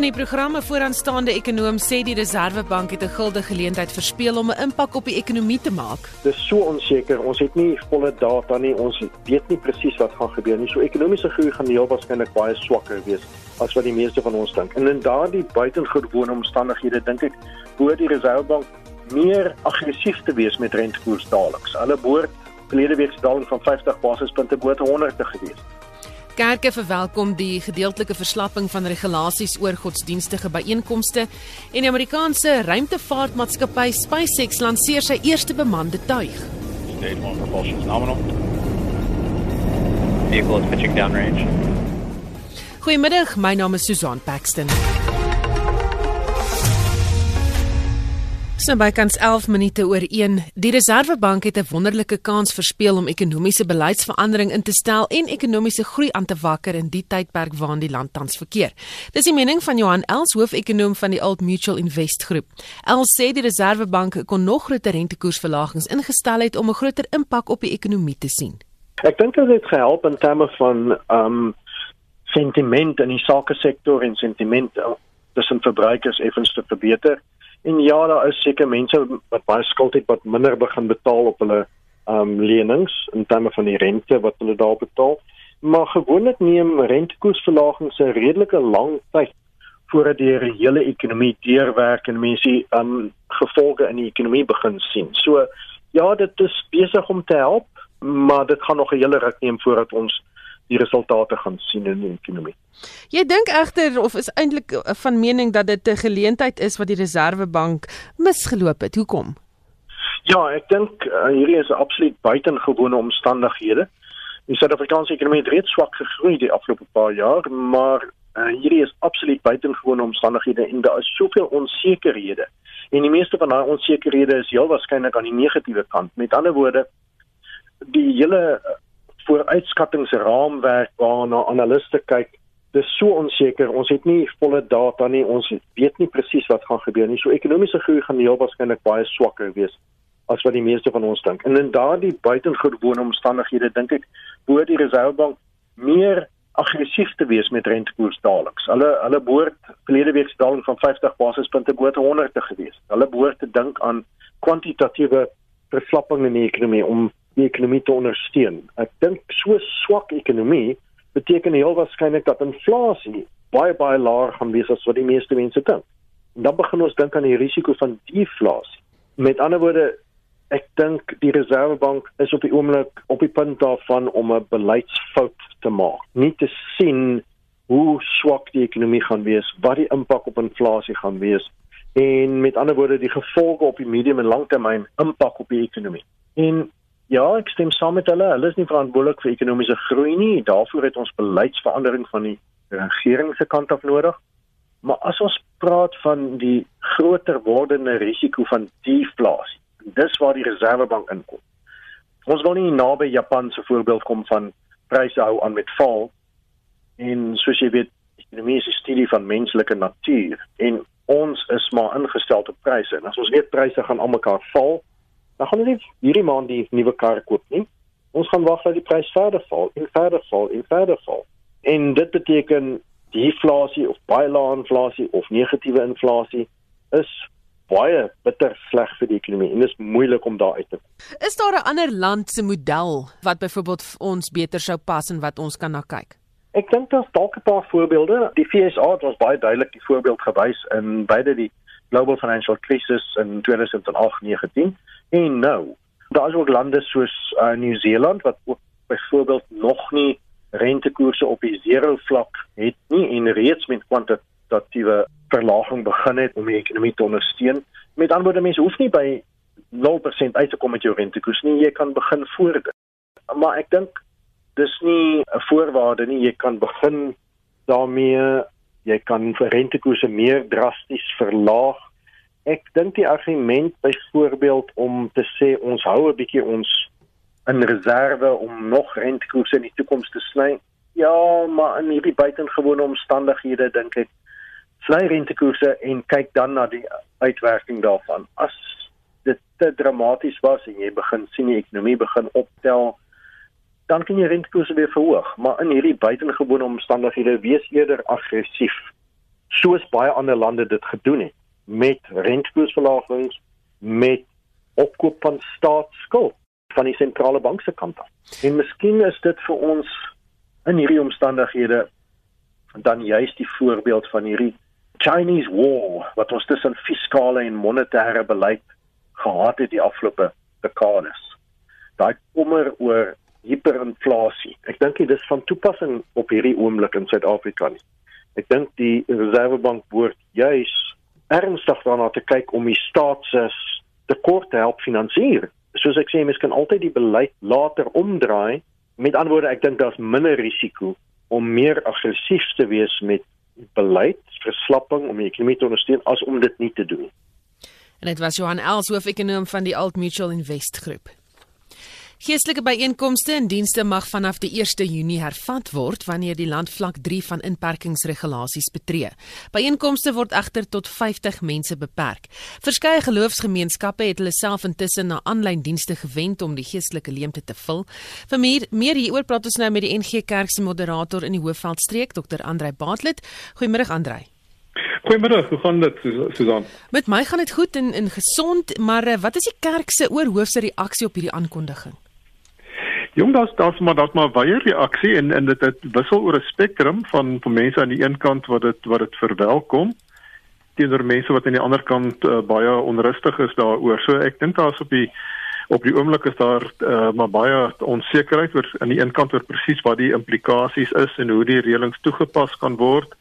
In die programme vooraanstaande ekonom sê die Reserwebank het 'n gulde geleentheid verspeel om 'n impak op die ekonomie te maak. Dis so onseker. Ons het nie volle data nie. Ons weet nie presies wat gaan gebeur nie. So ekonomiese groei gaan heel waarskynlik baie swakker wees as wat die meeste van ons dink. En in daardie buitengewone omstandighede dink ek behoort die Reserwebank meer aggressief te wees met rentekoersdalings. Hulle behoort verlede week se daling van 50 basispunte bo 100 te gewees. Kerke verwelkom die gedeeltelike verslapping van regulasies oor godsdienstige byeenkomste en die Amerikaanse ruimtevaartmaatskappy SpaceX lanseer sy eerste bemande tuig. Stage 1 propulsion is nominal. Vehicle is pitching downrange. Goeiemiddag, my naam is Susan Paxton. So bykans 11 minute oor 1. Die Reserwebank het 'n wonderlike kans verspeel om ekonomiese beleidsverandering in te stel en ekonomiese groei aan te wakker in die tydperk waarin die land tans verkeer. Dis die mening van Johan Els, hoofekonoom van die Old Mutual Invest Groep. Els sê die Reserwebank kon nog groter rentekoersverlagings ingestel het om 'n groter impak op die ekonomie te sien. Ek dink dit het gehelp in terme van um, sentiment in die sake sektor en sentiment tussen verbruikers effens te verbeter. En ja, daar is seker mense wat baie skuld het wat minder begin betaal op hulle ehm um, lenings in terme van die rente wat hulle daar betaal. Maar gewoonlik neem rentekoersverlagings 'n redelike lang tyd voordat die hele ekonomie deurwerk en mense ehm um, gevolge in die ekonomie begin sien. So ja, dit is besig om te help, maar dit gaan nog 'n hele ruk neem voordat ons die resultate gaan sien in die ekonomie. Jy dink egter of is eintlik van mening dat dit 'n geleentheid is wat die Reserwebank misgeloop het. Hoekom? Ja, ek dink uh, hierdie is absoluut buitengewone omstandighede. Die Suid-Afrikaanse ekonomie het reeds swak gegroei die afgelope paar jaar, maar uh, hierdie is absoluut buitengewone omstandighede en daar is soveel onsekerhede. En die meeste van daai onsekerhede is heel waarskynlik aan die negatiewe kant. Met ander woorde, die hele vooruitskattingsraamwerk waarna analiste kyk, dis so onseker. Ons het nie volle data nie. Ons weet nie presies wat gaan gebeur nie. So ekonomiese groei gaan heel waarskynlik baie swakker wees as wat die meeste van ons dink. En in daardie buitengewone omstandighede dink ek behoort die Reserwebank meer aggressief te wees met rentekoersdalings. Hulle hulle behoort verlede week se daling van 50 basispunte bo 100 te gewees. Hulle behoort te dink aan kwantitatiewe verslapping in die ekonomie om die ekonomie te ondersteun. Ek dink so swak ekonomie beteken heel waarskynlik dat inflasie baie baie laer gaan wees as wat die meeste mense dink. En dan begin ons dink aan die risiko van deflasie. Met ander woorde, ek dink die Reservebank is op die oomblik op die punt daarvan om 'n beleidsfout te maak. Nie te sien hoe swak die ekonomie gaan wees, wat die impak op inflasie gaan wees en met ander woorde die gevolge op die medium en langtermyn impak op die ekonomie. En Ja, ek stem saam met hulle. Hulle is nie verantwoordelik vir ekonomiese groei nie. Daarvoor het ons beleidsverandering van die regering se kant af nodig. Maar as ons praat van die groter wordende risiko van deflasie, dis waar die Reservebank inkom. Ons wil nie naby Japan se voorbeeld kom van pryse hou aan met val en soos jy weet, ekonomie is 'n studie van menslike natuur en ons is maar ingestel op pryse. En as ons weet pryse gaan almekaar val, dan gaan ons nie hierdie maand die nuwe kar koop nie. Ons gaan wag dat die prys verder val, en verder val, en verder val. En dit beteken deflasie of baie lae inflasie of negatiewe inflasie is baie bitter sleg vir die ekonomie en dit is moeilik om daar uit te kom. Is daar 'n ander land se model wat byvoorbeeld ons beter sou pas en wat ons kan na kyk? Ek dink daar's dalk 'n paar voorbeelde. Die FSA het ons baie duidelik die voorbeeld gewys in beide die Global Financial Crisis in 2008-19 en nou. Daar is ook lande soos uh, Nieu-Seeland wat ook byvoorbeeld nog nie rentekoerse op die zero vlak het nie en reeds met kwantitatiewe verlaging begin het om die ekonomie te ondersteun. Met ander woorde, mense hoef nie by 0% uit te kom met jou rentekoers nie, jy kan begin voor dit. Maar ek dink dis nie 'n voorwaarde nie, jy kan begin daarmee jy kan rentekoerse meer drasties verlaag ek dink die argument byvoorbeeld om te sê ons hou 'n bietjie ons in reserve om nog rentekoerse in die toekoms te sny. Ja, maar in hierdie buitengewone omstandighede dink ek sny rentekoerse en kyk dan na die uitwerking daarvan. As dit te dramaties was en jy begin sien die ekonomie begin optel, dan kan jy rentekoerse weer verhoog, maar in hierdie buitengewone omstandighede wees eerder aggressief soos baie ander lande dit gedoen het met rentekoersverlagings, met opkoop van staatsskuld van die sentrale bank se kant af. En miskien is dit vir ons in hierdie omstandighede dan juist die voorbeeld van hierdie Chinese war wat ons tussen fiskale en monetêre beleid gehad het die afgelope dekades. Daai kommer oor hiperinflasie. Ek dink dit is van toepassing op hierdie oomblik in Suid-Afrika nie. Ek dink die Reservebank behoort juis ernstig daarna te kyk om die staat se tekort te help finansier soos ek sê, mens kan altyd die beleid later omdraai. Met ander woorde, ek dink daar's minder risiko om meer aggressief te wees met beleid, verslapping om die ekonomie te ondersteun as om dit nie te doen. En dit was Johan Els, hoof-ekonoom van die Alt Mutual Invest Groep. Geestelike byeenkomste en dienste mag vanaf die 1 Junie hervat word wanneer die land vlak 3 van inperkingsregulasies betree. Byeenkomste word egter tot 50 mense beperk. Verskeie geloofsgemeenskappe het hulle self intussen na aanlyn dienste gewend om die geestelike leemte te vul. Vir meer, meer hieroor praat ons nou met die NG Kerk se moderator in die Hoofveldstreek, Dr. Andrei Baatlet. Goeiemôre Andrei. Goeiemôre, hoe gaan dit Susan? Met my gaan dit goed en en gesond, maar eh, wat is die kerk se oorhoofse reaksie op hierdie aankondiging? Jong, daar's daar's maar daar's maar baie reaksie en en dit dit wissel oor 'n spektrum van van mense aan die een kant wat dit wat dit verwelkom teenoor mense wat aan die ander kant uh, baie onrustig is daaroor. So ek dink daar's op die op die oomblik is daar uh, maar baie onsekerheid oor aan die een kant oor presies wat die implikasies is en hoe die reëlings toegepas kan word.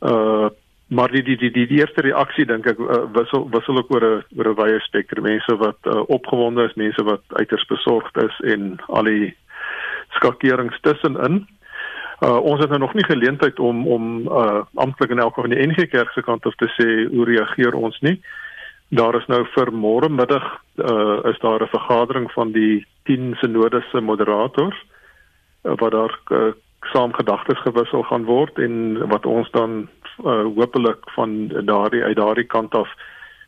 Uh maar die die die die, die eerste reaksie dink ek uh, wissel wissel ook oor 'n oor 'n wye spektrum mense wat uh, opgewonde is, mense wat uiters besorgd is en al die skakerings tussenin. Uh, ons het nou nog nie geleentheid om om uh, amptelik in elk geval van die NG Kerk se kant af te sê hoe reageer ons nie. Daar is nou vir môre middag uh, is daar 'n vergadering van die 10 sinodese moderators uh, wat daar uh, saam gedagtes gewissel gaan word en wat ons dan uh, hopelik van daardie uit daardie kant af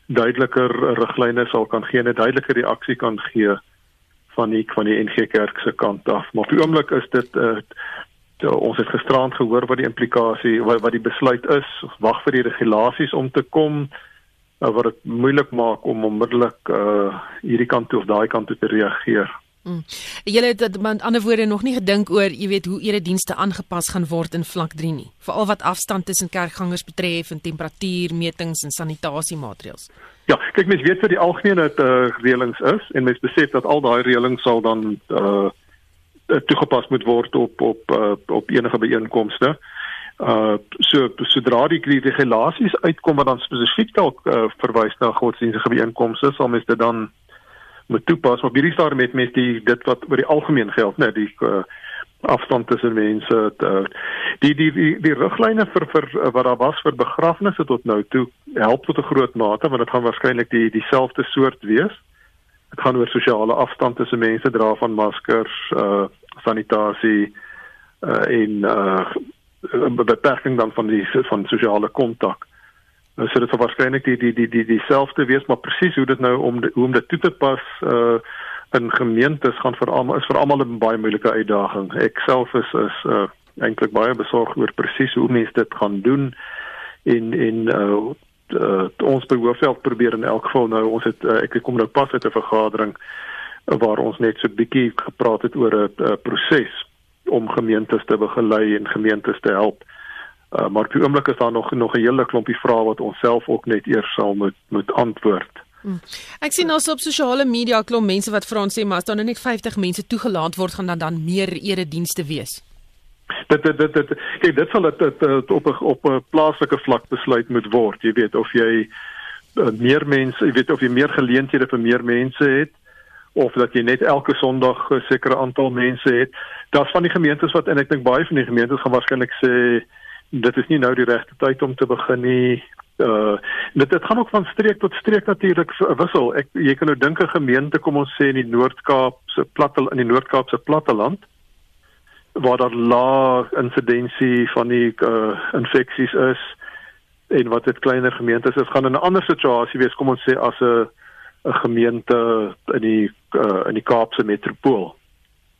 duideliker riglyne sal kan gee en 'n duidelike reaksie kan gee van die van die NG Kerk se kant af. Maar op die oomblik is dit uh, ons het gisterand gehoor wat die implikasie wat, wat die besluit is, wag vir die regulasies om te kom uh, wat dit moeilik maak om onmiddellik uh, hierdie kant toe of daai kant toe te reageer. Mm. Julle het met ander woorde nog nie gedink oor, jy weet, hoe eredienste aangepas gaan word in vlak 3 nie. Veral wat afstand tussen kerkgangers betref en temperatuurmetings en sanitasiemaatreëls. Ja, kyk mens weet vir die algemene uh, reëlings is en mens besef dat al daai reëlings sal dan uh toegepas moet word op op uh, op enige byeenkomste. Uh so sodra die regulasies uitkom wat dan spesifiek dalk uh, verwys na godsdienstige byeenkomste, sal mens dit dan moet toepas op hierdie stadium met mense die dit wat oor die algemeen geld net die uh, afstand tussen mense uh, die die die die riglyne vir vir uh, wat daar was vir begrafnisse tot nou toe help tot 'n groot mate want dit gaan waarskynlik die dieselfde soort wees. Dit gaan oor sosiale afstand tussen mense dra van maskers uh, sanitasie uh, en uh, beperking dan van die van sosiale kontak so dit sou waarskynlik die die die die dieselfde wees, maar presies hoe dit nou om hoe om dit toe te pas uh in gemeentes gaan vir almal is vir almal 'n baie moeilike uitdaging. Ek self is is uh eintlik baie besorgd oor presies hoe mense dit gaan doen in in uh Uh, ons behoefveld probeer in elk geval nou ons het uh, ek kom nou pas uit 'n vergadering waar ons net so 'n bietjie gepraat het oor 'n uh, proses om gemeentes te begelei en gemeentes te help uh, Uh, maar op die oomblik is daar nog nog 'n hele klompie vrae wat ons self ook net eers sal moet moet antwoord. Hmm. Ek sien also op sosiale media klomp mense wat vra ons sê maar as daar nou net 50 mense toegelaat word gaan dan dan meer eredienste wees. Dit dit dit, dit kyk dit sal dit op 'n op 'n plaaslike vlak besluit moet word. Jy weet of jy uh, meer mense, jy weet of jy meer geleenthede vir meer mense het of dat jy net elke Sondag 'n sekere aantal mense het. Daar's van die gemeentes wat en ek dink baie van die gemeentes gaan waarskynlik sê dit is nie nou die regte tyd om te begin nie. Uh dit dit gaan ook van streek tot streek natuurlik wissel. Ek jy kan nou dink 'n gemeente kom ons sê in die Noord-Kaap se platte in die Noord-Kaap se platteland waar daar lae insidensie van die uh infeksies is. en wat dit kleiner gemeentes is gaan in 'n ander situasie wees kom ons sê as 'n 'n gemeente in die uh, in die Kaapse metropool.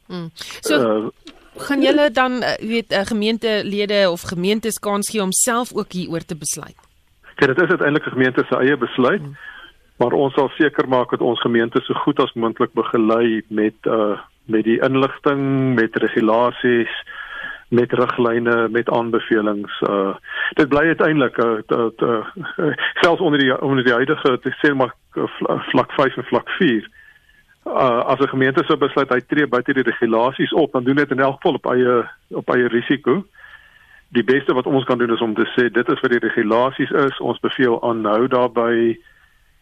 Mm. So uh, gaan julle dan uh, weet uh, gemeentelede of gemeentes kans gee om self ook hieroor te besluit? Kyk, dit is uiteindelik 'n gemeente se eie besluit. Mm. Maar ons sal seker maak dat ons gemeente so goed as moontlik begelei met uh met die inligting, met regulasies, met riglyne, met aanbevelings. Uh dit bly uiteindelik uh, dat uh, uh, selfs onder die onder die huidige sê maar vlak 5 en vlak 4 uh as 'n gemeente sou besluit hy tree buite die regulasies op, dan doen dit in elk geval op eie op eie risiko. Die beste wat ons kan doen is om te sê dit is wat die regulasies is. Ons beveel aanhou daarbey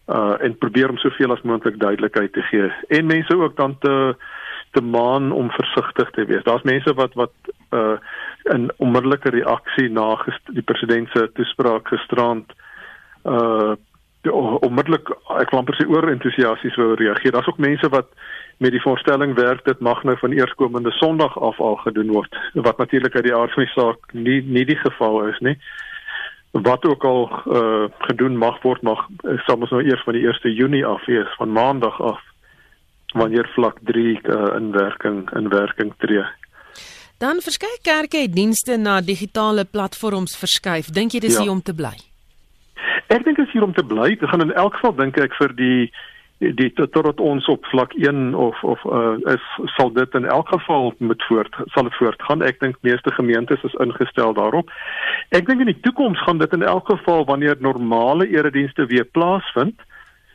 uh en probeer om soveel as moontlik duidelikheid te gee en mense ook dan te te maan om versigtig te wees. Daar's mense wat wat uh 'n onmiddellike reaksie na die president se toespraak gisterand uh onmiddellik ek wil amper sê oor entoesiasties wou reageer. Daar's ook mense wat met die voorstelling werk dit mag nou van eerskomende Sondag af al gedoen word wat natuurlik uit die aard van die saak nie nie die geval is nie. Wat ook al uh gedoen mag word mag sal ons nou eers van die 1 Junie af wees van Maandag af wanneer vlak 3 uh, in werking in werking tree. Dan verskeie kerke het dienste na digitale platforms verskuif. Dink jy dis ja. hier om te bly? Ek dink is hier om te bly. Dit gaan in elk geval dink ek vir die die totdat ons op vlak 1 of of uh, is sal dit in elk geval moet voort sal dit voortgaan. Ek dink meeste gemeentes is ingestel daarop. Ek dink in die toekoms gaan dit in elk geval wanneer normale eredienste weer plaasvind,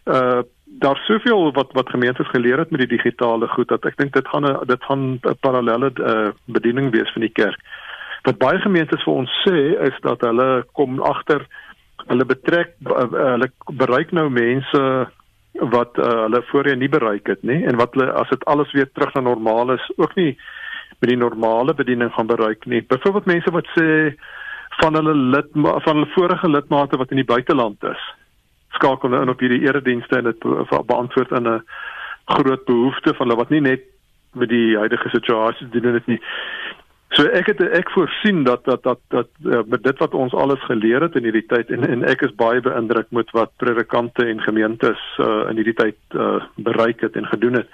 uh daar soveel wat wat gemeentes geleer het met die digitale goed dat ek dink dit gaan 'n dit gaan 'n parallelle uh, bediening wees van die kerk. Wat baie gemeentes vir ons sê is dat hulle kom agter hulle betrek uh, hulle bereik nou mense wat uh, hulle voorheen nie bereik het nie en wat hulle as dit alles weer terug na normaal is ook nie met die normale bediening gaan bereik nie. Byvoorbeeld mense wat sê van hulle lid van hulle vorige lidmate wat in die buiteland is skakel nou in op hierdie eredienste en dit beantwoord aan 'n groot behoefte van hulle wat nie net met die huidige situasie doen dit nie. So ek het ek voorsien dat dat dat dat uh, met dit wat ons alles geleer het in hierdie tyd en en ek is baie beïndruk met wat predikante en gemeentes uh, in hierdie tyd uh, bereik het en gedoen het.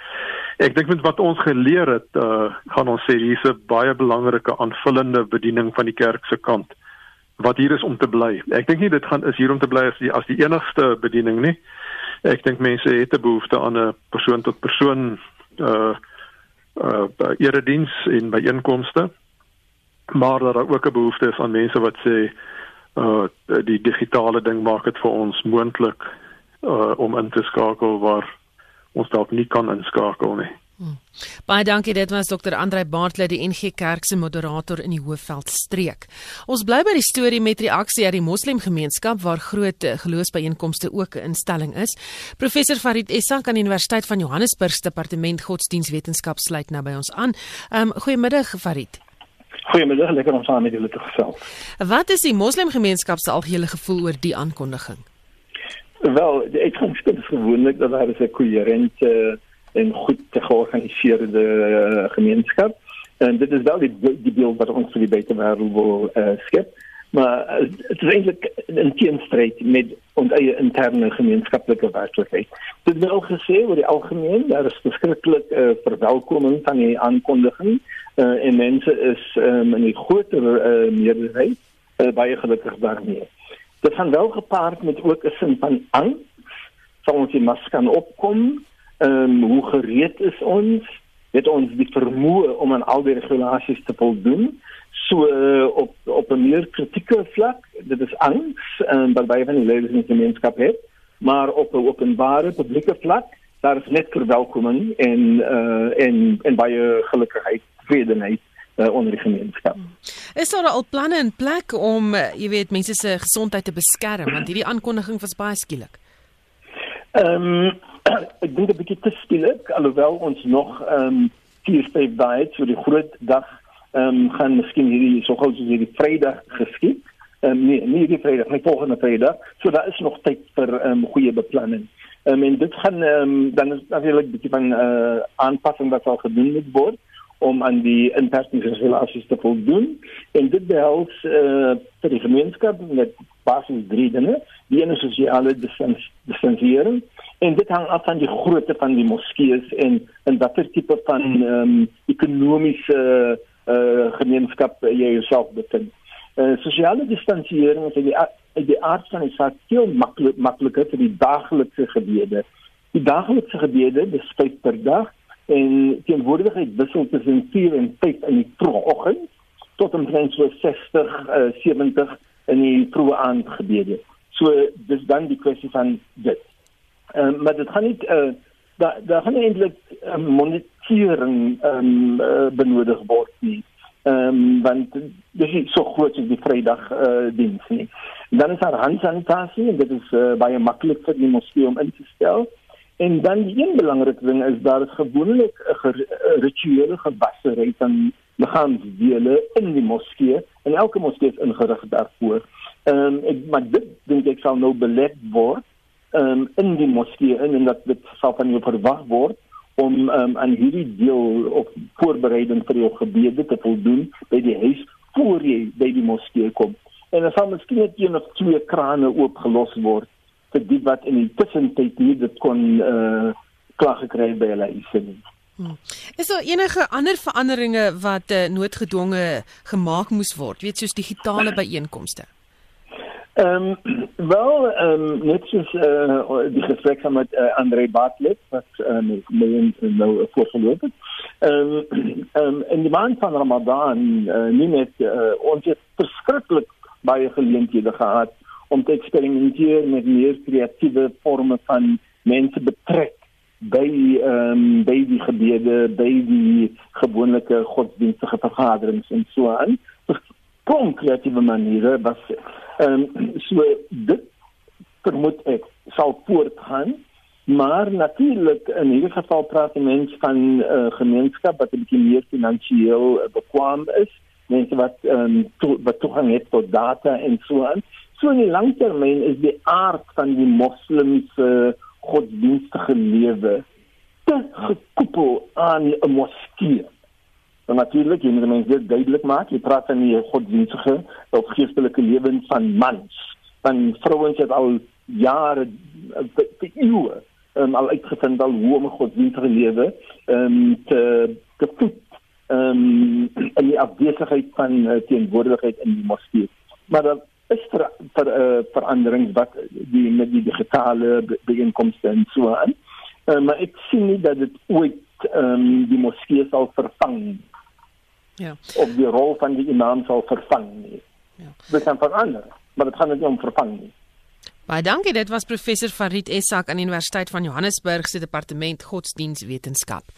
Ek dink met wat ons geleer het, uh, gaan ons sê hier's 'n baie belangrike aanvullende bediening van die kerk se kant. Wat hier is om te bly. Ek dink nie dit gaan is hier om te bly as die as die enigste bediening nie. Ek dink mense het 'n behoefte aan 'n persoon tot persoon uh uh erediens in by Maar daar is ook 'n behoefte is aan mense wat sê uh die digitale ding maak dit vir ons moontlik uh om in te skakel waar ons dalk nie kan inskakel nie. Hmm. Baie dankie dit was Dr. Andrei Bartle die NG Kerk se moderator in die Hoofveld streek. Ons bly by die storie met reaksie uit die moslemgemeenskap waar groot eh, geloofsbyeenkomste ook 'n instelling is. Professor Farid Essa kan Universiteit van Johannesburg se departement godsdienstwetenskap sluit nou by ons aan. Ehm um, goeiemiddag Farid. Goeiemiddag, lekker om saam met julle te gesels. Wat is die moslemgemeenskap se algehele gevoel oor die aankondiging? Wel, dink dit is gewoonlik dat daar 'n koherente en goed georganiseerde uh, gemeenskap. En dit is wel die, die beeld wat ons vir die buitewêreld wil uh, skep. Maar uh, het is eintlik in teenstryd met ons eie interne gemeenskaplike werklikheid. Dit is wel gesê oor die algemeen, daar is beskiklik uh, verwelkoming van die aankondiging uh, en mense is um, in die groter uh, meerderheid uh, baie gelukkig daarmee. Dit gaan wel gepaard met ook 'n sin van angs. Sal ons die mas kan opkom? Ehm um, hoe gereed is ons? Het ons die vermoë om aan al die regulasies te voldoen? So uh, op op 'n meer kritieke vlak dit is angs um, baie van die lede in die gemeenskap het. Maar op 'n openbare publieke vlak daar is net verwelkoming en uh, en en baie gelukkigheid vredeheid uh, onder die gemeenskap. Is daar al planne in plek om uh, jy weet mense se gesondheid te beskerm want hierdie aankondiging was baie skielik. Ehm um, ek dink 'n bietjie te skielik alhoewel ons nog ehm um, vier vyf dae so die groot dag ehm um, gaan miskien hierdie so gou soos hierdie Vrydag geskied. Ehm um, nee, nie die Vrydag, nie volgende Vrydag. So daar is nog tyd vir ehm um, goeie beplanning. Ehm um, en dit gaan ehm um, dan is natuurlik 'n bietjie van 'n uh, aanpassing wat sal gedoen moet word om aan die inperkingsregulasies te voldoen en dit behels uh, vir die gemeenskap met basies drie dinge die ene sosiale distansiering en dit hang af van die grootte van die moskeeë en en watter tipe van um, ekonomiese uh, gemeenskap jy jouself bevind. Uh, sosiale distansiering is die uit die aard van die saak veel maklik makliker vir die daaglikse gebede. Die daaglikse gebede, dis vyf per dag en teenwoordigheid wissel tussen 4 en 5 in die vroeë oggend tot omtrent so 60 uh, 70 in die vroeë aand gebede. So dis dan die kwessie van dit. Ehm uh, maar dit gaan nie uh, daar daar gaan eintlik uh, monitering ehm um, uh, benodig word nie. Ehm um, want dis nie so groot as die Vrydag uh, diens nie. Dan is daar handsanitasie en dit is uh, baie maklik vir die moskee om in te stel. En dan die een belangrike ding is daar is gewoonlik 'n rituele gewassery van liggaamsdele in die moskee en elke moskee is ingerig daarvoor. Ehm um, ek maar dit dink ek sal nou belet word um, in die moskee in en dat dit sal van jou verwag word om um, aan hierdie deel of voorbereiding vir jou gebede te voldoen by die huis voor jy by die moskee kom. En dan sal miskien net een of twee krane oopgelos word vir die wat in die tussentyd nie dit kon uh, klaar gekry by hulle huise nie. Hmm. Is daar enige ander veranderinge wat uh, noodgedwonge gemaak moes word, weet soos digitale byeenkomste? Ehm um, wel ehm um, net soos uh, die gesprek met uh, Andre Bartlett wat um, my nou voorgeloop het. Ehm um, um, in die maand van Ramadan uh, nie net uh, ons het verskriklik baie geleenthede gehad om te eksperimenteer met meer kreatiewe forme van mense betrek by ehm um, by die gebede, by die gewone godsdienstige vergaderings en so aan. Kom kreatiewe maniere was Ehm um, so dit vermoed ek sal voortgaan maar natuurlik in hierdie geval praat die mens van 'n uh, gemeenskap wat 'n bietjie meer finansiëel uh, bekwam is mense wat ehm um, to, wat toegang het tot data en so aan so in die langtermyn is die aard van die moslimse godsdienstige lewe te gekoppel aan 'n moskee Dan natuurlik, jy moet mense dit duidelik maak. Jy praat van die godsdienstige of geestelike lewens van mans. Van vrouens het al jare te eeue um, al uitgevind al hoe om 'n godsdienstige lewe um, te te voed um, in die afwesigheid van uh, teenwoordigheid in die moskee. Maar dan is vir vir uh, veranderings wat die met die digitale byeenkomste en so aan. Uh, maar ek sien nie dat dit ooit um, die moskee sal vervang ja. of die rol van die imam sal vervang nie. Ja. Dit kan verander, maar dit gaan nie om vervang nie. Baie dankie, dit was professor Farid Essak aan die Universiteit van Johannesburg se departement godsdienstwetenskap.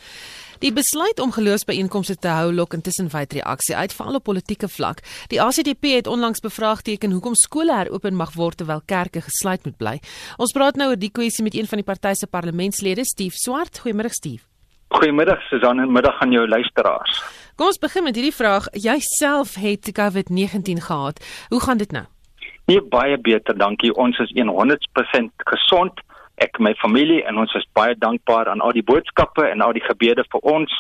Die besluit om geloofsbyeenkomste te hou lok intussen wyd reaksie uit veral op politieke vlak. Die ACDP het onlangs bevraagteken hoekom skole heropen mag word terwyl kerke gesluit moet bly. Ons praat nou oor die kwessie met een van die party se parlementslede, Steve Swart. Goeiemôre Steve. Goeiemiddag Susan en middag aan jou luisteraars. Kom ons begin met hierdie vraag. Jy self het COVID-19 gehad. Hoe gaan dit nou? Nee, baie beter, dankie. Ons is 100% gesond. Ek my familie en ons is baie dankbaar aan al die boodskappe en al die gebede vir ons.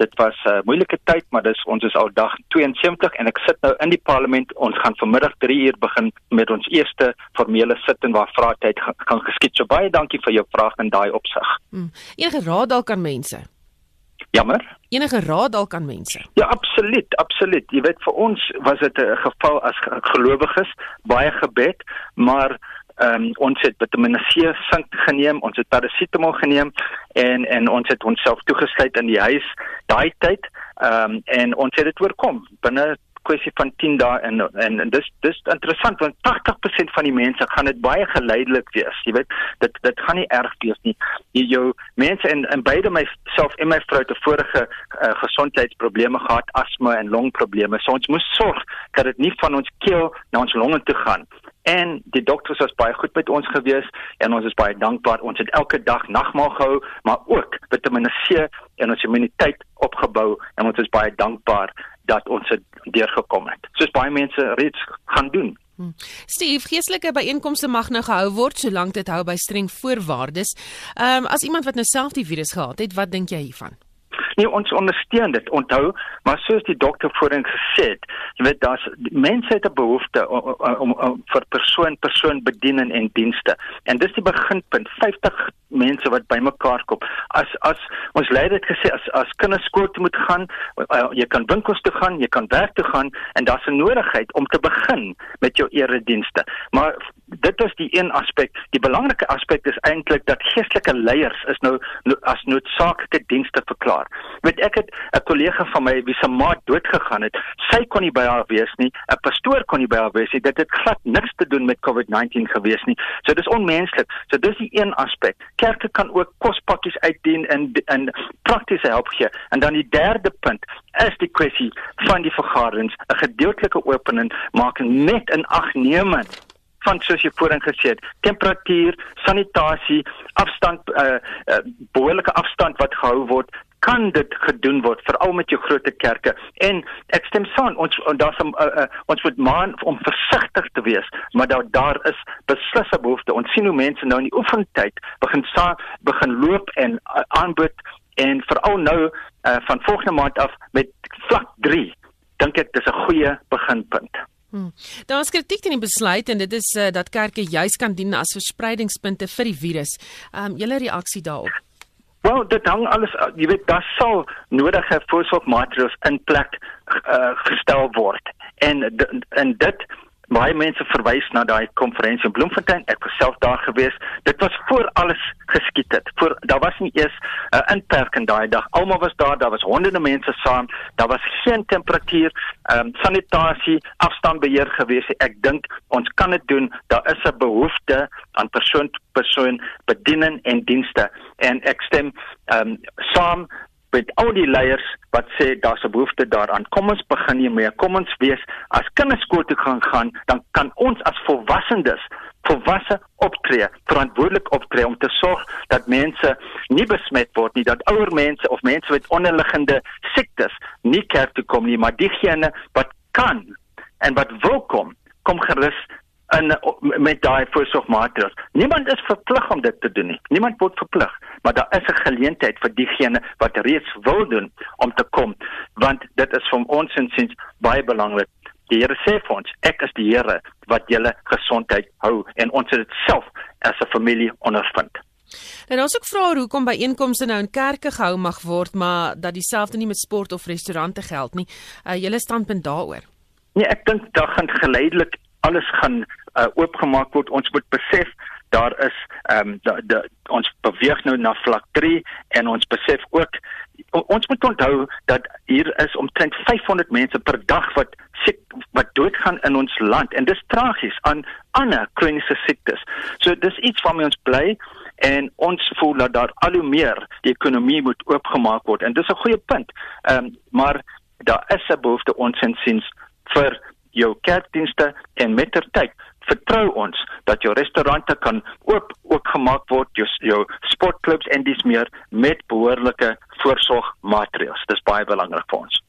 Dit was 'n uh, moeilike tyd, maar dis ons is al dag 72 en ek sit nou in die parlement. Ons gaan vanmiddag 3 uur begin met ons eerste formele sitting waar vraatyd gaan geskied. So baie dankie vir jou vraag in daai opsig. Hmm. Enige raad dalk aan mense? Jammer. Enige raad dalk aan mense? Ja, absoluut, absoluut. Jy weet vir ons was dit 'n geval as gelowiges, baie gebed, maar ehm um, ons het Vitamiene C sink geneem, ons het parasetamol geneem en en ons het onsself toegesluit in die huis daai tyd. Ehm um, en ons het dit oorkom binne kwessie van 10 dae en en, en dis dis interessant want 80% van die mense gaan dit baie geleidelik wees. Jy weet, dit dit gaan nie erg wees nie. Jy jou mense en en beide myself en my vrou het vorige uh, gesondheidsprobleme gehad, asma en longprobleme. So ons moet sorg dat dit nie van ons keel na ons longe toe gaan. En die dokters was baie goed met ons gewees en ons is baie dankbaar. Ons het elke dag nagmaal gehou, maar ook Vitamiene C en ons immuniteit opgebou en ons is baie dankbaar dat ons dit deurgekom het. Soos baie mense reeds gaan doen. Hmm. Steve, geestelike byeenkomste mag nou gehou word solank dit hou by streng voorwaardes. Ehm um, as iemand wat nou self die virus gehad het, wat dink jy hiervan? Nee, ons ondersteun dit. Onthou, maar soos die dokter voorheen gesê het, jy weet daar's mense het 'n behoefte om, om, om, vir persoon persoon bediening en dienste. En dis die beginpunt. 50 mense wat bymekaar kom. As as ons lei dit gesê as as kinders skool toe moet gaan, uh, jy kan winkels toe gaan, jy kan werk toe gaan en daar's 'n nodigheid om te begin met jou eredienste. Maar dit is die een aspek. Die belangrike aspek is eintlik dat geestelike leiers is nou, nou as noodsaaklike dienste verklaar. Weet ek het 'n kollega van my wie se ma doodgegaan het. Sy kon nie by haar wees nie. 'n Pastoor kon nie by haar wees nie. Dit het glad niks te doen met COVID-19 gewees nie. So dis onmenslik. So dis die een aspek. Kerke kan ook kospakkies uitdien en en praktiese help gee. En dan die derde punt is die kwessie van die vergaderings, 'n gedeeltelike opening maak net in agnemend van soos jy voorheen gesê het, temperatuur, sanitasie, afstand uh, uh behoorlike afstand wat gehou word kan dit gedoen word veral met jou groot kerke en ek stem saam ons daar's 'n uh, uh, ons moet maan om versigtig te wees maar daar daar is beslis 'n behoefte ons sien hoe mense nou in die oefentyd begin sa begin loop en uh, aanbod en veral nou uh, van volgende maand af met vlak 3 dink ek dis 'n goeie beginpunt Hmm. Daar is kritiek teen die besluit en dit is uh, dat kerke juis kan dien as verspreidingspunte vir die virus. Ehm um, julle reaksie daarop? Wel, dit hang alles jy weet daar sal nodige voorsorgmaatreëls in plek uh, gestel word. En en dit baie mense verwys na daai konferensie in Bloemfontein. Ek was self daar gewees. Dit was voor alles geskied het. Voor daar was nie eers 'n uh, inperking daai dag. Almal was daar. Daar was honderde mense saam. Daar was geen temperatuur, ehm um, sanitasie, afstandbeheer gewees. Ek dink ons kan dit doen. Daar is 'n behoefte aan persoon persoon bediening en dienste en ek stem ehm um, saam met al die leiers wat sê daar's 'n behoefte daaraan. Kom ons begin hiermee. Kom ons wees as kinders skool toe gaan gaan, dan kan ons as volwassenes volwasse optree, verantwoordelik optree om te sorg dat mense nie besmet word nie, dat ouer mense of mense met onderliggende siektes nie kerk toe kom nie, maar diegene wat kan en wat wil kom, kom gerus in met daai voorsorgmaatreëls. Niemand is verplig om dit te doen nie. Niemand word verplig, maar daar is 'n geleentheid vir diegene wat reeds wil doen om te kom, want dit is vir ons insiens baie belangrik. Die Here sê vir ons, ek is die Here wat julle gesondheid hou en ons het dit self as 'n familie ondervind. En ons ook vra hoekom by einkomste nou in kerke gehou mag word, maar dat dieselfde nie met sport of restaurante geld nie. Uh, julle standpunt daaroor? Nee, ek dink daar gaan geleidelik alles gaan uh, oopgemaak word. Ons moet besef daar is ehm um, ons beweeg nou na vlak 3 en ons besef ook ons moet onthou dat hier is omtrent 500 mense per dag wat siek wat doodgaan in ons land en dis tragies aan ander kroniese siektes. So dis iets waarmee ons bly en ons voel dat daar al hoe meer die ekonomie moet oopgemaak word en dis 'n goeie punt. Ehm um, maar daar is 'n behoefte ons insiens vir jou kerkdienste en mettertyd vertrou ons dat jou restaurante kan oop ook gemaak word jou, jou sportklubs en dis meer met behoorlike voorsorgmaatreëls. Dis baie belangrik vir ons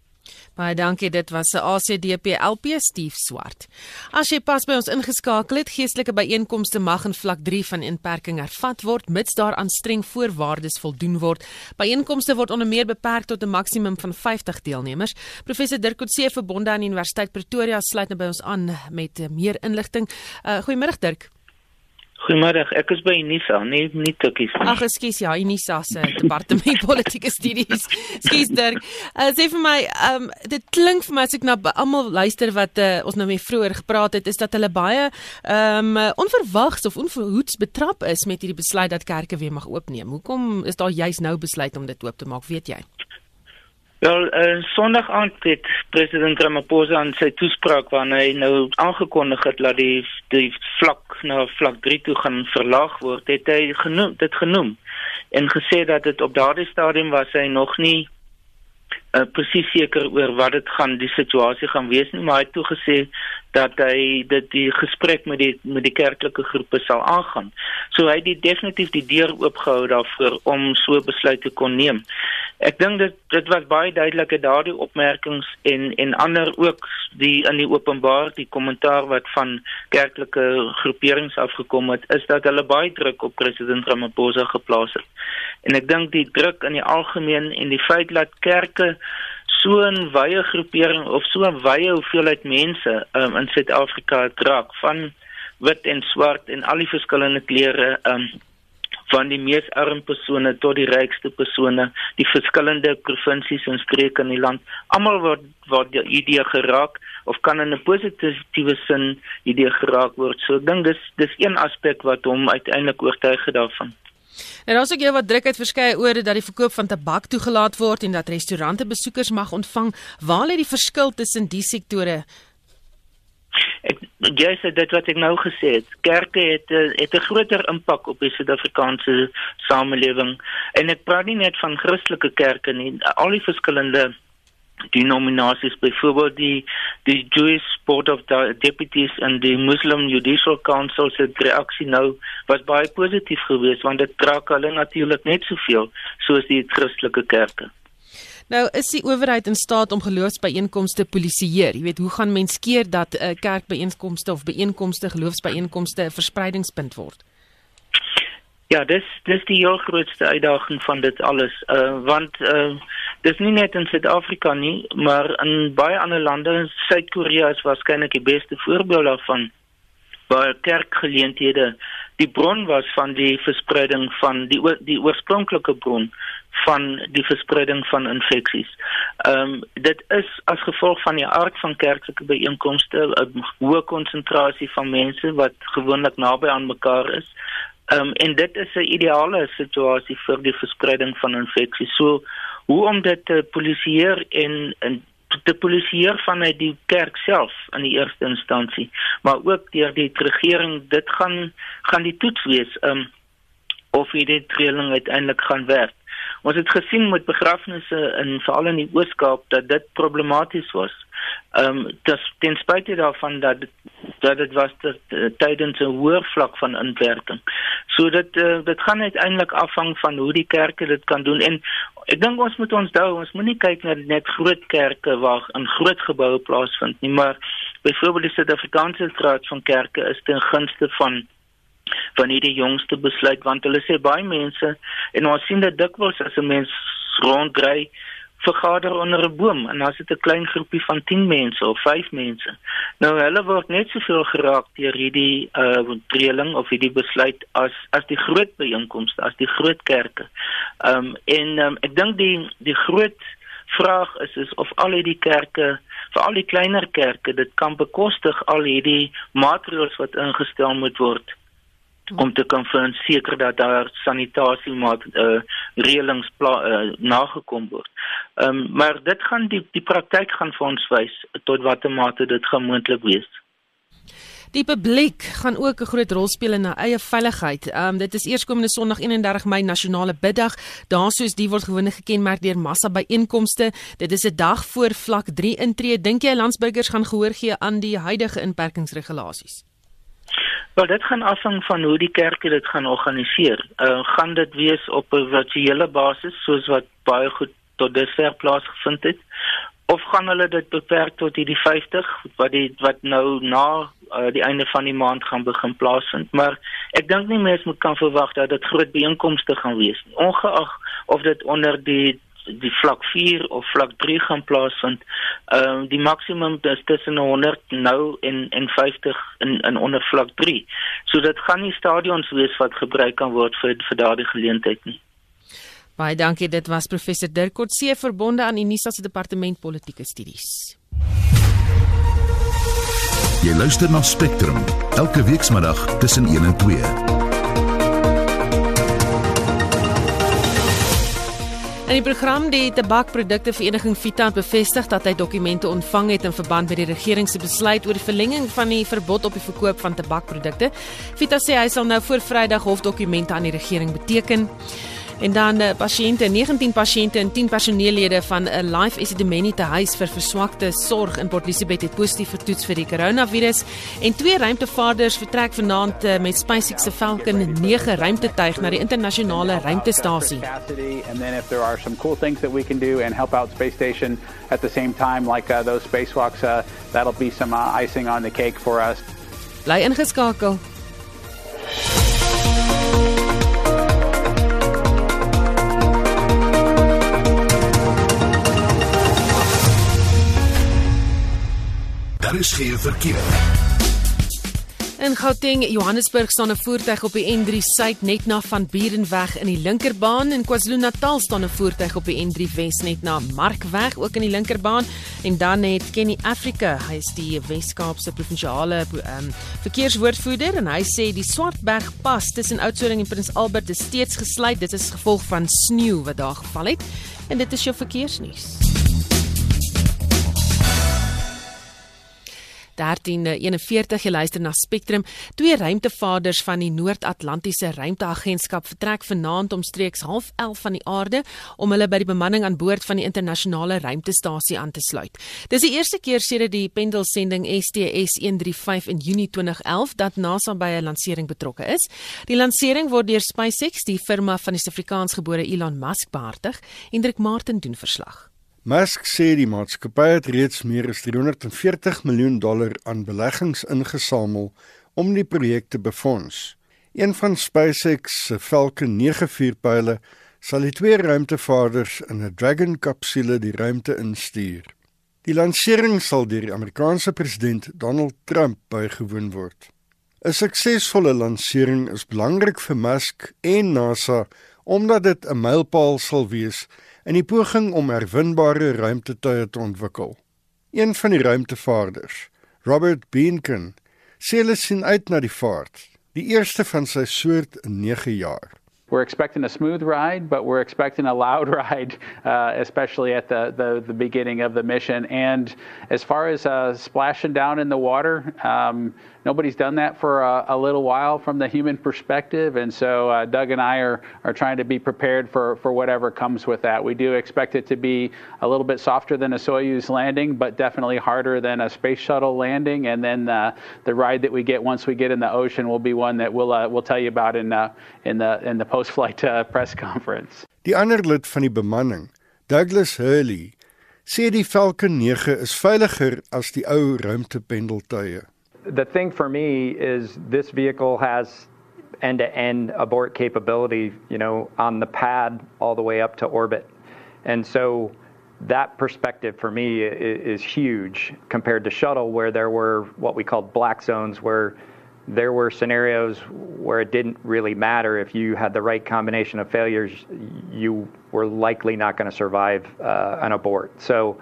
Baie dankie, dit was 'n ACDP LP Steve Swart. As jy pas by ons ingeskakel het, geestelike byeenkomste mag in vlak 3 van inperking hervat word mits daaraan streng voorwaardes voldoen word. Byeenkomste word onder meer beperk tot 'n maksimum van 50 deelnemers. Professor Dirk Coetzee verbonde aan Universiteit Pretoria sluit nou by ons aan met meer inligting. Uh, Goeiemôre Dirk. Goeiemôre, ek is by Unisa, nie nie Tikkies nie. Ag, ekskuus, ja, Unisa se departement politieke studies. Ekskuus Dirk. Uh, sê vir my, ehm um, dit klink vir my as ek na almal luister wat uh, ons nou mee vroeër gepraat het, is dat hulle baie ehm um, onverwags of onverhoeds betrap is met hierdie besluit dat kerke weer mag oopneem. Hoekom is daar juis nou besluit om dit oop te maak, weet jy? Wel, uh, Sondag aand het president Ramaphosa aan sy toespraak waarin hy nou aangekondig het dat die die vlak na vlak 3 toe gaan verlaag word, het hy genoem dit genoem en gesê dat dit op daardie stadium was hy nog nie uh, presies seker oor wat dit gaan die situasie gaan wees nie, maar hy het toe gesê dat hy dit die gesprek met die met die kerklike groepe sal aangaan. So hy het die, definitief die deur oopgehou daarvoor om so besluit te kon neem. Ek dink dit dit was baie duidelik dat daardie opmerkings en en ander ook die in die openbaar die kommentaar wat van kerklike groeperings afgekom het is dat hulle baie druk op president Ramaphosa geplaas het. En ek dink die druk in die algemeen en die feit dat kerke so 'n wye groepering of so 'n wye hoeveelheid mense um, in Suid-Afrika dra van wit en swart en al die verskillende kleure um, van die mees arm persone tot die rykste persone, die verskillende provinsies en streke in die land, almal word word die idee geraak of kan in 'n positiewe sin idee geraak word. So ek dink dis dis een aspek wat hom uiteindelik oortuig het daarvan. En also gee wat druk uit verskeie ore dat die verkoop van tabak toegelaat word en dat restaurante besoekers mag ontvang. Waar lê die verskil tussen die sektore? Ek jy sê dit wat ek nou gesê het. Kerke het eh, het 'n groter impak op die Suid-Afrikaanse samelewing en ek praat nie net van Christelike kerke nie, al die verskillende denominasies byvoorbeeld die die Jewish Board of Deputies en die Muslim Judicial Council se reaksie nou was baie positief geweest want dit trek hulle natuurlik net soveel soos die Christelike kerke. Nou is die owerheid in staat om geloofsbyeenkomste polisieer. Jy weet, hoe gaan mens keer dat 'n uh, kerkbyeenkomste of byeenkomste geloofsbyeenkomste 'n verspreidingspunt word? Ja, dis dis die heel grootste uitdaging van dit alles. Uh want uh dis nie net in Suid-Afrika nie, maar in baie ander lande, Suid-Korea is waarskynlik die beste voorbeeld daarvan waar kerkgeleenthede die bron was van die verspreiding van die die oorspronklike bron van die verspreiding van infeksies. Ehm um, dit is as gevolg van die aard van kerklike byeenkomste 'n hoë konsentrasie van mense wat gewoonlik naby aan mekaar is. Ehm um, en dit is 'n ideale situasie vir die verspreiding van infeksies. So hoe om dit te polisieer en, en te polisieer vanuit die kerk self in die eerste instansie, maar ook deur die regering, dit gaan gaan die toets wees um of hierdie reëling uiteindelik gaan werk. Ons het gesien met begrafnisse in veral in die Oos-Kaap dat dit problematies was. Ehm um, dis ten spyte daarvan dat dat dit was dat uh, tydens 'n hoër vlak van inwerking. So dit uh, dit gaan uiteindelik afhang van hoe die kerke dit kan doen en ek dink ons moet ons dou ons moenie kyk na net groot kerke waar in groot geboue plaasvind nie, maar byvoorbeeld die Suid-Afrikaanse Raad van Kerke is ten gunste van van hierdie jongste besluit want hulle sê baie mense en ons sien dit dikwels as 'n mens ronddry vergader onder 'n boom en as dit 'n klein groepie van 10 mense of 5 mense. Nou hulle word net soveel geraak deur hierdie uh reëling of hierdie besluit as as die groot byeenkomste, as die groot kerke. Um en um, ek dink die die groot vraag is is of al hierdie kerke vir al die kleiner kerke dit kan bekostig al hierdie maatreëls wat ingestel moet word om te kan verseker dat daar sanitasie maat uh, reëlings uh, nagekom word. Ehm um, maar dit gaan die die praktyk gaan vir ons wys tot watter mate dit gemoontlik wees. Die publiek gaan ook 'n groot rol speel in eie veiligheid. Ehm um, dit is eerskomende Sondag 31 Mei nasionale biddag. Daarsoos die word gewoonlik gekenmerk deur massa byeenkomste. Dit is 'n dag voor vlak 3 intree. Dink jy landsburgers gaan gehoor gee aan die huidige inperkingsregulasies? Wel dit gaan afhang van hoe die kerke dit gaan organiseer. Uh gaan dit wees op 'n virtuele basis soos wat baie goed tot dusver plaasgevind het of gaan hulle dit beperk tot hierdie 50 wat die wat nou na uh, die einde van die maand gaan begin plaasvind. Maar ek dink nie mense moet kan verwag dat dit groot byeenkomste gaan wees nie. Ongeag of dit onder die die vlak 4 of vlak 3 gaan plaasvind. Ehm uh, die maksimum is tussen 100 nou en en 50 in in onder vlak 3. So dit gaan nie stadions wees wat gebruik kan word vir vir daardie geleentheid nie. Baie dankie. Dit was professor Dirk Kotse verbonde aan Unisa se departement politieke studies. Jy luister na Spectrum elke weekmiddag tussen 1 en 2. In die program die Tabakprodukte Vereniging Vita bevestig dat hy dokumente ontvang het in verband met die regering se besluit oor die verlenging van die verbod op die verkoop van tabakprodukte. Vita sê hy sal nou voor Vrydag hofdokumente aan die regering beteken. En dan uh, pasiënte, 19 pasiënte en 10 personeellede van 'n Life Esidimeni te huis vir verswakte sorg in Port Elizabeth het positief vertoets vir die coronavirus en twee ruimtevaarders vertrek vanaand uh, met SpaceX se Falcon 9 ruimtetuig na die internasionale ruimtestasie. And then if there are some cool things that we can do and help out space station at the same time like uh, those spacewalks uh, that'll be some uh, icing on the cake for us. Bly ingeskakel. Is geen verkeer. In Gauteng, Johannesburg staan 'n voertuig op die N3 suid net na van Burenweg in die linkerbaan en KwaZulu-Natal staan 'n voertuig op die N3 wes net na Markweg ook in die linkerbaan en dan het Kenny Africa, hy is die Wes-Kaapse provinsiale um, verkeerswoordvoerder en hy sê die Swartberg pas tussen Oudtshoorn en Prins Albert is steeds gesluit. Dit is gevolg van sneeu wat daar geval het en dit is jou verkeersnuus. 1341 jy luister na Spectrum. Twee ruimtevaarders van die Noord-Atlantiese Ruimteagentskap vertrek vanaand omstreeks 11:30 van die aarde om hulle by die bemanning aan boord van die internasionale ruimtestasie aan te sluit. Dis die eerste keer sedert die pendelsending STS-135 in Junie 2011 dat NASA by 'n lansering betrokke is. Die lansering word deur SpaceX, die firma van die Suid-Afrikaansgebore Elon Musk, behartig. Hendrik Martin doen verslag. Musk sê die maatskappy het reeds meer as 340 miljoen dollar aan beleggings ingesamel om die projek te befonds. Een van SpaceX se Falcon 9 vuurpyle sal die twee ruimtevaarders in 'n Dragon kapsule die ruimte instuur. Die lansering sal deur die Amerikaanse president Donald Trump bygewoon word. 'n Suksesvolle lansering is belangrik vir Musk en NASA omdat dit 'n mylpaal sal wees in die poging om herwinbare ruimtetuie te ontwikkel. Een van die ruimtevaarders, Robert Beanken, sê hulle sien uit na die vaart, die eerste van sy soort in 9 jaar. We're expecting a smooth ride, but we're expecting a loud ride, uh, especially at the, the, the beginning of the mission. And as far as uh, splashing down in the water, um, nobody's done that for a, a, little while from the human perspective. And so uh, Doug and I are, are trying to be prepared for, for whatever comes with that. We do expect it to be a little bit softer than a Soyuz landing, but definitely harder than a space shuttle landing. And then uh, the ride that we get once we get in the ocean will be one that we'll, uh, we'll tell you about in, uh, in the, in the post-flight uh, press conference. Die ander lid van die bemanning, Douglas Hurley, sê die Falcon 9 is veiliger as die ou ruimtependeltuie. The thing for me is this vehicle has end-to-end abort capability, you know, on the pad all the way up to orbit. And so that perspective for me is, huge compared to shuttle where there were what we called black zones where there were scenarios where it didn't really matter if you had the right combination of failures you were likely not going to survive uh, an abort so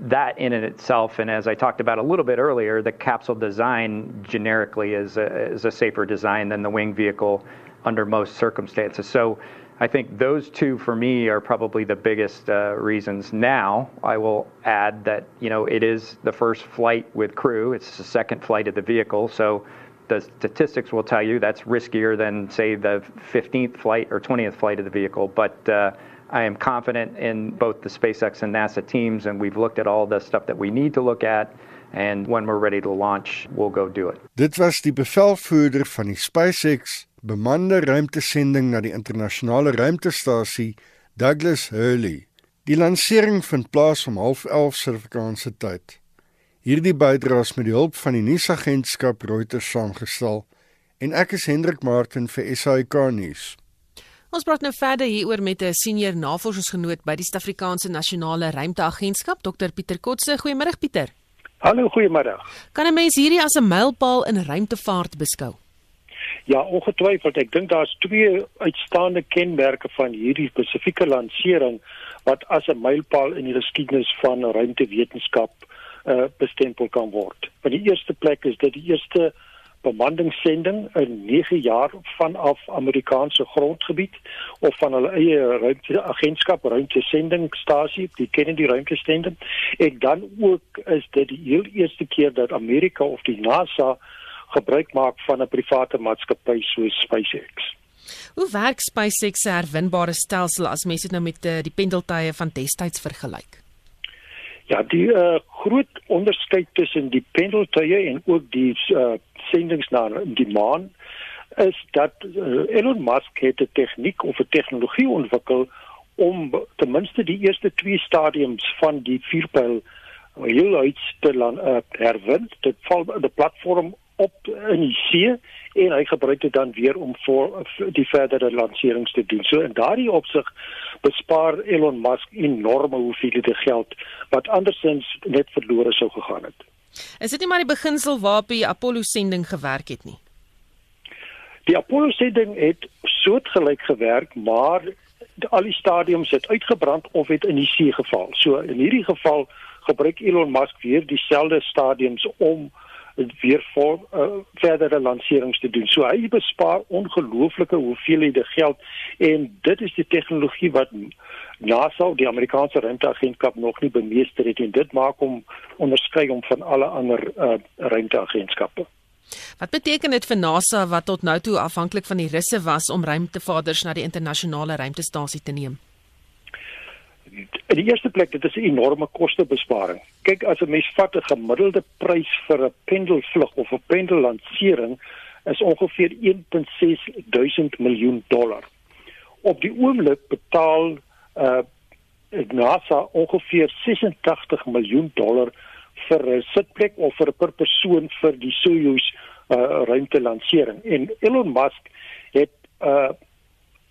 that in and itself, and as I talked about a little bit earlier, the capsule design generically is a, is a safer design than the wing vehicle under most circumstances. So I think those two for me are probably the biggest uh, reasons. Now, I will add that you know it is the first flight with crew. It's the second flight of the vehicle, so the statistics will tell you that's riskier than say the 15th flight or 20th flight of the vehicle. But uh, I am confident in both the SpaceX and NASA teams, and we've looked at all the stuff that we need to look at. And when we're ready to launch, we'll go do it. Dit was die bevelvoerder van die SpaceX bemande ruimtesending na die internasionale ruimtestasie, Douglas Hurley. Die lansering vind plaas om 11:30 Suid-Afrikaanse tyd. Hierdie bydraes met die hulp van die nuusagentskap Reuters saamgestel en ek is Hendrik Martin vir SAK nuus. Ons praat nou verder hieroor met 'n senior navorsingsgenoot by die Suid-Afrikaanse Nasionale Ruimteagentskap, Dr Pieter Kotse. Goeiemôre Pieter. Hallo, goeiemôre. Kan 'n mens hierdie as 'n mylpaal in ruimtevaart beskou? Ja, ongetwyfeld. Ek dink daar's twee uitstaande kenmerke van hierdie spesifieke lansering wat as 'n mylpaal in die geskiedenis van ruimtewetenskap uh, bestempel kan word. Van die eerste plek is dit die eerste bemandingssending in 9 jaar vanaf Amerikaanse grondgebied of van hulle eie ruimteagentskap ruimtesendingstasie die Kennedy ruimtesending en dan ook is dit die heel eerste keer dat Amerika of die NASA gebruik maak van 'n private maatskappy soos SpaceX. Hoe werk SpaceX se herwinbare stelsel as mens dit nou met uh, die pendeltye van destyds vergelyk? Ja, die uh, groot onderskeid tussen die pendeltye en ook die uh, sendings na die maan is dat uh, Elon Musk het 'n tegniek of 'n tegnologie ontwikkel om ten minste die eerste twee stadiums van die vierpyl heel uit te lan uh, herwin. Dit val die platform op in die see en hy gebruik dit dan weer om vir die verdere lanserings te doen. So in daardie opsig bespaar Elon Musk enorme hoeveelhede geld wat andersins net verlore sou gegaan het. Is dit nie maar die beginsel waarop die Apollo sending gewerk het nie? Die Apollo sending het soortgelyk gewerk, maar al die stadiums het uitgebrand of het in die see geval. So in hierdie geval gebruik Elon Musk weer dieselfde stadiums om weer voor uh, verdere lanserings te doen. So hy bespaar ongelooflike hoeveelhede geld en dit is die tegnologie wat NASA, die Amerikaanse ruimteagentskap nog nie bemeester het en dit maak hom onderskei om van alle ander uh, ruimteagentskappe. Wat beteken dit vir NASA wat tot nou toe afhanklik van die Russe was om ruimtevaarders na die internasionale ruimtestasie te neem? In die eerste plek, dit is 'n enorme kostebesparing. Kyk, as 'n mens vat 'n gemiddelde prys vir 'n pendelvlug of 'n pendellansering is ongeveer 1.6 duisend miljoen dollar. Op die oomblik betaal uh NASA ongeveer 86 miljoen dollar vir 'n sitplek of vir 'n per persoon vir die Soyuz uh ruimtelansering. En Elon Musk het uh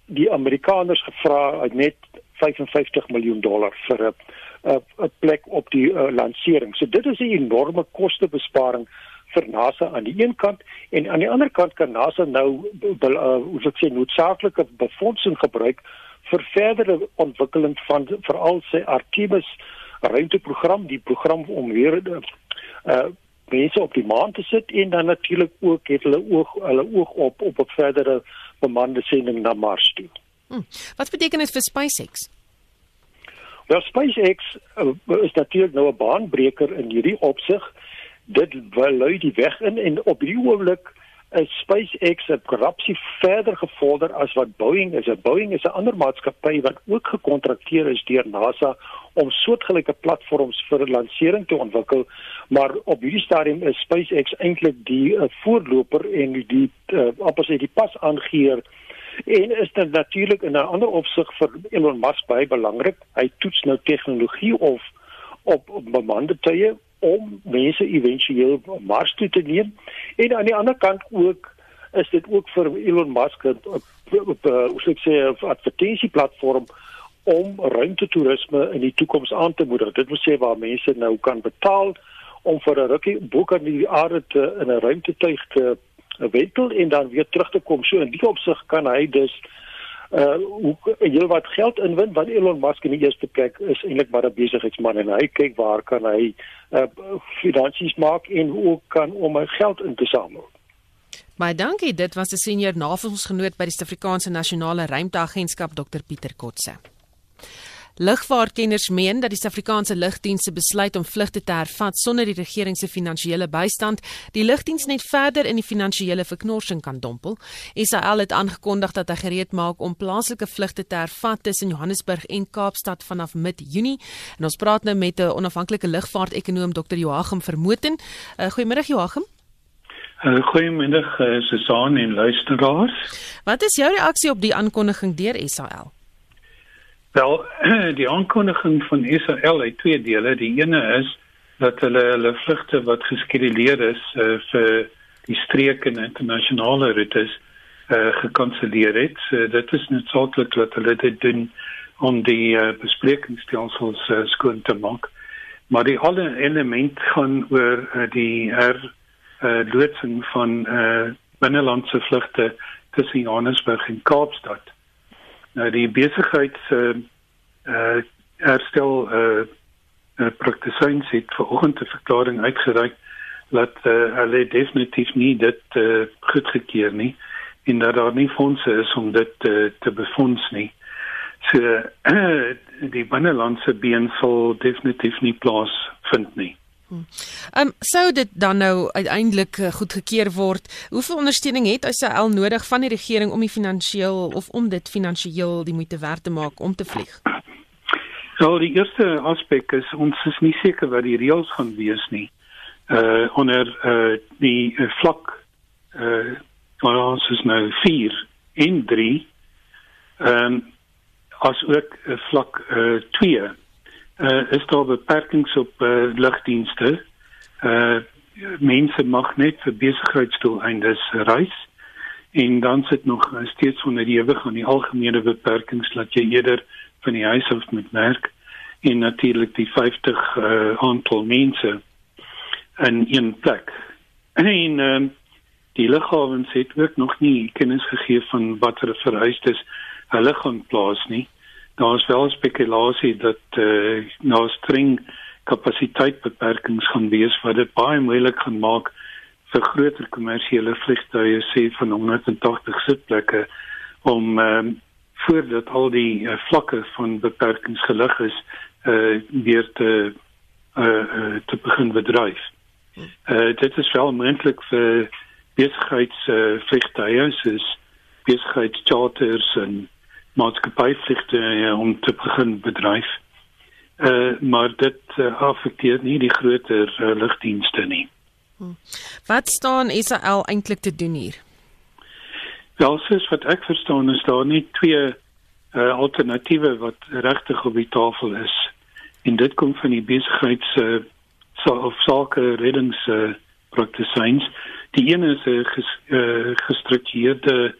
die Amerikaners gevra net 55 miljoen dollar vir 'n 'n plek op die uh, lansering. So dit is 'n enorme kostebesparing vir NASA aan die een kant en aan die ander kant kan NASA nou uh, hoe sou ek sê noodsaaklike befondsing gebruik vir verdere ontwikkeling van veral sy Artemis ruimteprogram, die program om weer uh mense op die maan te sit en dan natuurlik ook het hulle oog hulle oog op op 'n verdere bemande sending na Mars toe. Hm. Wat beteken dit vir SpaceX? Wel SpaceX uh, is natuurlik nou 'n baanbreker in hierdie opsig. Dit lui die weg in en op die oomblik is SpaceX se korrupsie verder gevorder as wat Boeing is. Boeing is 'n ander maatskappy wat ook gekontrakteer is deur NASA om soortgelyke platforms vir lansering te ontwikkel, maar op hierdie stadium is SpaceX eintlik die uh, voorloper en die uh, opposite die pas aangeheer en is dit natuurlik in 'n ander opsig vir Elon Musk baie belangrik. Hy toets nou tegnologie of op, op bemande tye om mense éventueel Mars toe te neem. En aan die ander kant ook is dit ook vir Elon Musk hoe sou ek sê 'n advertensieplatform om ruimtetoerisme in die toekoms aan te moedig. Dit wil sê waar mense nou kan betaal om vir 'n rukkie boek aan die aarde te in 'n ruimtetuig te wentel en dan weer terug te kom. So in die opsig kan hy dus uh hoe wat geld inwin want Elon Musk in die eerste plek is eintlik maar 'n besigheidsman en hy kyk waar kan hy uh finansies maak en hoe kan om hy geld in te samel. Baie dankie. Dit was 'n senior navorsingsgenoot by die Suid-Afrikaanse Nasionale Ruimteagentskap Dr Pieter Kotse. Lugvaartkenners meen dat die Suid-Afrikaanse lugdienste besluit om vlugte te hervat sonder die regering se finansiële bystand, die lugdiens net verder in die finansiële verknorsing kan dompel. SAL het aangekondig dat hy gereed maak om plaaslike vlugte te hervat tussen Johannesburg en Kaapstad vanaf mid-Junie. En ons praat nou met 'n onafhanklike lugvaartekonoom Dr. Joachim Vermoten. Uh, Goeiemôre Joachim. Uh, Goeiemiddag uh, Susan en luisteraars. Wat is jou reaksie op die aankondiging deur SAL? Wel, die aankondiging van Israel het twee dele. Die ene is dat hulle hulle vlugte wat geskeduleer is uh, vir die streek en internasionale roetes uh, gekanselleer het. So, dit is noodsaaklik dat hulle dit doen om die uh, besprekingsstelsels uh, skoon te maak. Maar die alle element gaan oor uh, die her uh, loodsing van uh, binnelandse vlugte tussen Johannesburg en Kaapstad. Nou die besigheids uh uh herstel uh, uh praktisyns het vanoggend 'n verklaring uitgereik dat uh, hulle definitief nie dit uh, goedgekeur nie en dat daar nie fondse is om dit uh, te befonds nie. So uh, die binnelandse been sal definitief nie plaas vind nie. Ehm um, sou dit dan nou uiteindelik uh, goedgekeur word. Hoeveel ondersteuning het Israel nodig van die regering om die finansiëel of om dit finansiëel die moeite werd te maak om te vlieg? So die eerste aspek is ons is nie seker wat die reëls gaan wees nie. Uh onder uh die uh, vlak uh maar ons is nou 4 en 3 ehm um, as ook uh, vlak uh 2 uh is daar beperkings op uh, lugdienste. Uh mense mag net vir besigheidsdoeleindes reis en dan sit nog steeds onder die ewig aan die algemene beperkings dat jy eerder van die huis af met werk en natuurlik die 50 uh, aantal mense in een plek. En uh, die lughawens het ook nog nie kennis gegee van watter vereistes hulle gaan plaas nie. Daar is wel spekulasie dat uh, nou streng kapasiteitbeperkings gaan wees wat dit baie moeilik gaan maak vir groter kommersiële vliegtuie sê van 180 sitplekke om um, voordat al die uh, vlakke van beperkings gelig is uh weer te uh, uh te begin bedryf. Uh dit is wel moontlik vir besigheids uh soos besigheidscharters en maatskappyvliegte uh, om te begin bedryf. Uh maar dit uh, affekteer nie die groter uh, lugdienste nie. Hm. Wat staan Israel eintlik te doen hier? Wel, soos wat ek verstaan is daar nie twee uh, alternatiewe wat regtig op die tafel is. En dit kom van die besigheids uh, of sake reddings uh, praktisyns. Die een is 'n uh, ges, uh, gestruktureerde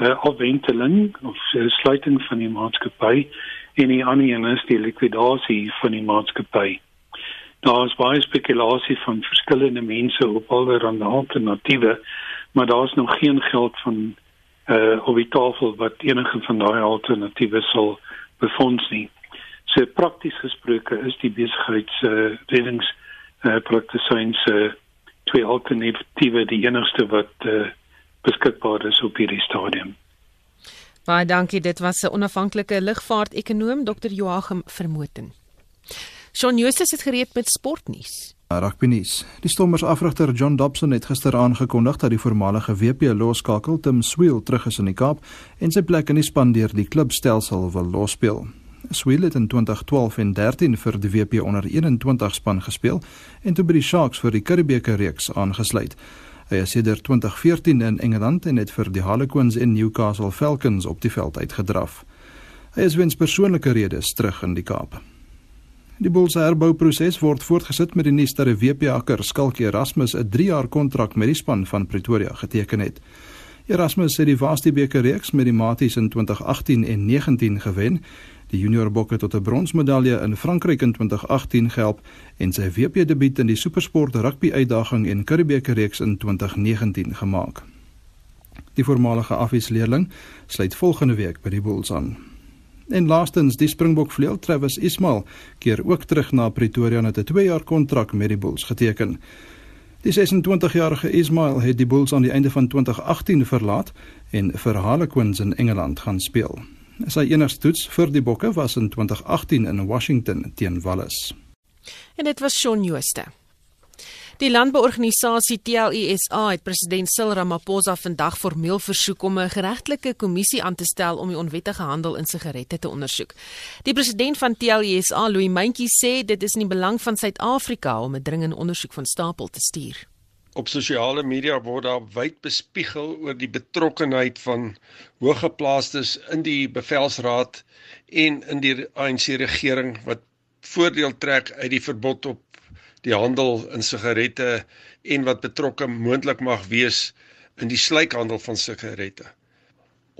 uh, afwenteling of uh, sluiting van die maatskappy en die ander een is die likwidasie van die maatskappy. Daar is baie spekulasie van verskillende mense op allerlei alternatiewe, maar daar is nog geen geld van uh op die tafel wat enige van daai alternatiewe sal befonds nie. So prakties gesproke is die besigheids uh uh praktisyns uh twee alternatiewe die enigste wat uh beskikbaar is op hierdie stadium. Baie dankie, dit was 'n onafhanklike lugvaart-ekonoom Dr. Joachim Vermoten. Shaun Justus het gereed met sportnuus. Rugbynuus. Die Stormers afrigter John Dobson het gister aangekondig dat die voormalige WP loskakel Tim Swiel terug is in die Kaap en sy plek in die span deur die klubstelsel wil losspeel. Swiel het in 2012 en 13 vir die WP onder 21 span gespeel en toe by die Sharks vir die Karibeker reeks aangesluit. Hy is sedert 2014 in Engeland en het vir die Harlequins en Newcastle Falcons op die veld uitgedraf. Hy is weens persoonlike redes terug in die Kaap. Die Bulls herbouproses word voortgesit met die nuus dat die WP Akker Skalkie Erasmus 'n 3-jaar kontrak met die span van Pretoria geteken het. Erasmus het die Varsity beker reeks met die Maties in 2018 en 19 gewen. Die junior bokke tot 'n bronsmedalje in Frankryk in 2018 gehelp en sy WP debuut in die Supersport rugby uitdaging en Karibeker reeks in 2019 gemaak. Die voormalige afwisleerling sluit volgende week by die Bulls aan. En laastens, die Springbok vleuel Travis Ismail keer ook terug na Pretoria met 'n 2-jaar kontrak met die Bulls geteken. Die 26-jarige Ismail het die Bulls aan die einde van 2018 verlaat en vir Harlequins in Engeland gaan speel. Sy enigste toets vir die Bokke was in 2018 in Washington teen Wallis. En dit was Shaun Jooste. Die landbouorganisasie TLISA het president Cyril Ramaphosa vandag formeel versoek om 'n geregtelike kommissie aan te stel om die onwettige handel in sigarette te ondersoek. Die president van TLISA, Louis Mentjie, sê dit is in die belang van Suid-Afrika om 'n dringende ondersoek van stapel te stuur. Op sosiale media word daar wyd bespiegel oor die betrokkenheid van hoëgeplaastes in die bevelsraad en in die ANC regering wat voordeel trek uit die verbod op die handel in sigarette en wat betrokke moontlik mag wees in die slykhandel van sigarette.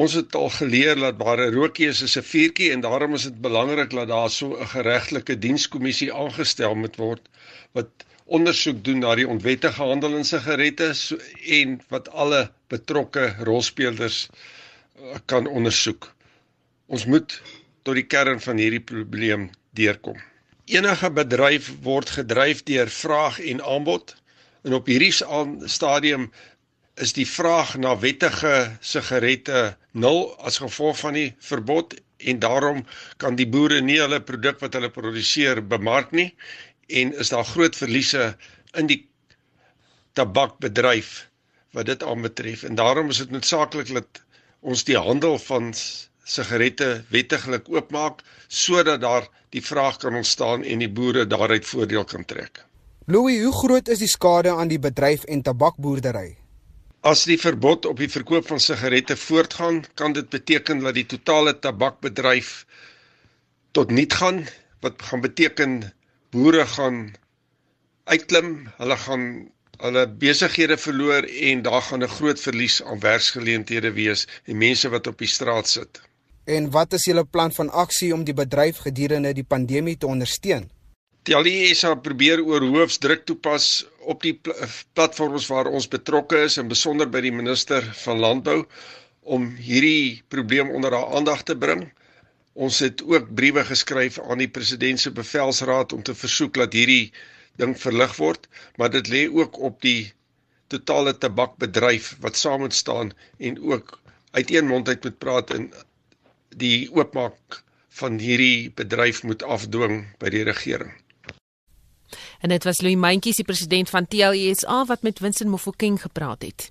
Ons het al geleer dat waar 'n rookie is, is 'n vuurtjie en daarom is dit belangrik dat daar so 'n geregtelike dienskommissie aangestel moet word wat ondersoek doen na die onwettige handel in sigarette so, en wat alle betrokke rolspelers uh, kan ondersoek. Ons moet tot die kern van hierdie probleem deurkom. Enige bedryf word gedryf deur vraag en aanbod. En op hierdie stadium is die vraag na wettige sigarette nul as gevolg van die verbod en daarom kan die boere nie hulle produk wat hulle produseer bemark nie en is daar groot verliese in die tabakbedryf wat dit aanbetref en daarom is dit noodsaaklik dat ons die handel van sigarette wettiglik oopmaak sodat daar die vraag kan ontstaan en die boere daaruit voordeel kan trek. Louis, hoe groot is die skade aan die bedryf en tabakboerdery? As die verbod op die verkoop van sigarette voortgaan, kan dit beteken dat die totale tabakbedryf tot niet gaan wat gaan beteken boere gaan uitklim, hulle gaan hulle besighede verloor en daar gaan 'n groot verlies aan werksgeleenthede wees en mense wat op die straat sit. En wat is julle plan van aksie om die bedryf gedurende die pandemie te ondersteun? Die Alliesa probeer oor hoofs druk toepas op die pl platforms waar ons betrokke is en besonder by die minister van landbou om hierdie probleem onder haar aandag te bring. Ons het ook briewe geskryf aan die president se bevelsraad om te versoek dat hierdie ding verlig word, maar dit lê ook op die totale tabakbedryf wat saam moet staan en ook uit een mond uit moet praat en die oopmaak van hierdie bedryf moet afdwing by die regering. En dit was Louis Mentjies, die president van TLSA wat met Winston Mofokeng gepraat het.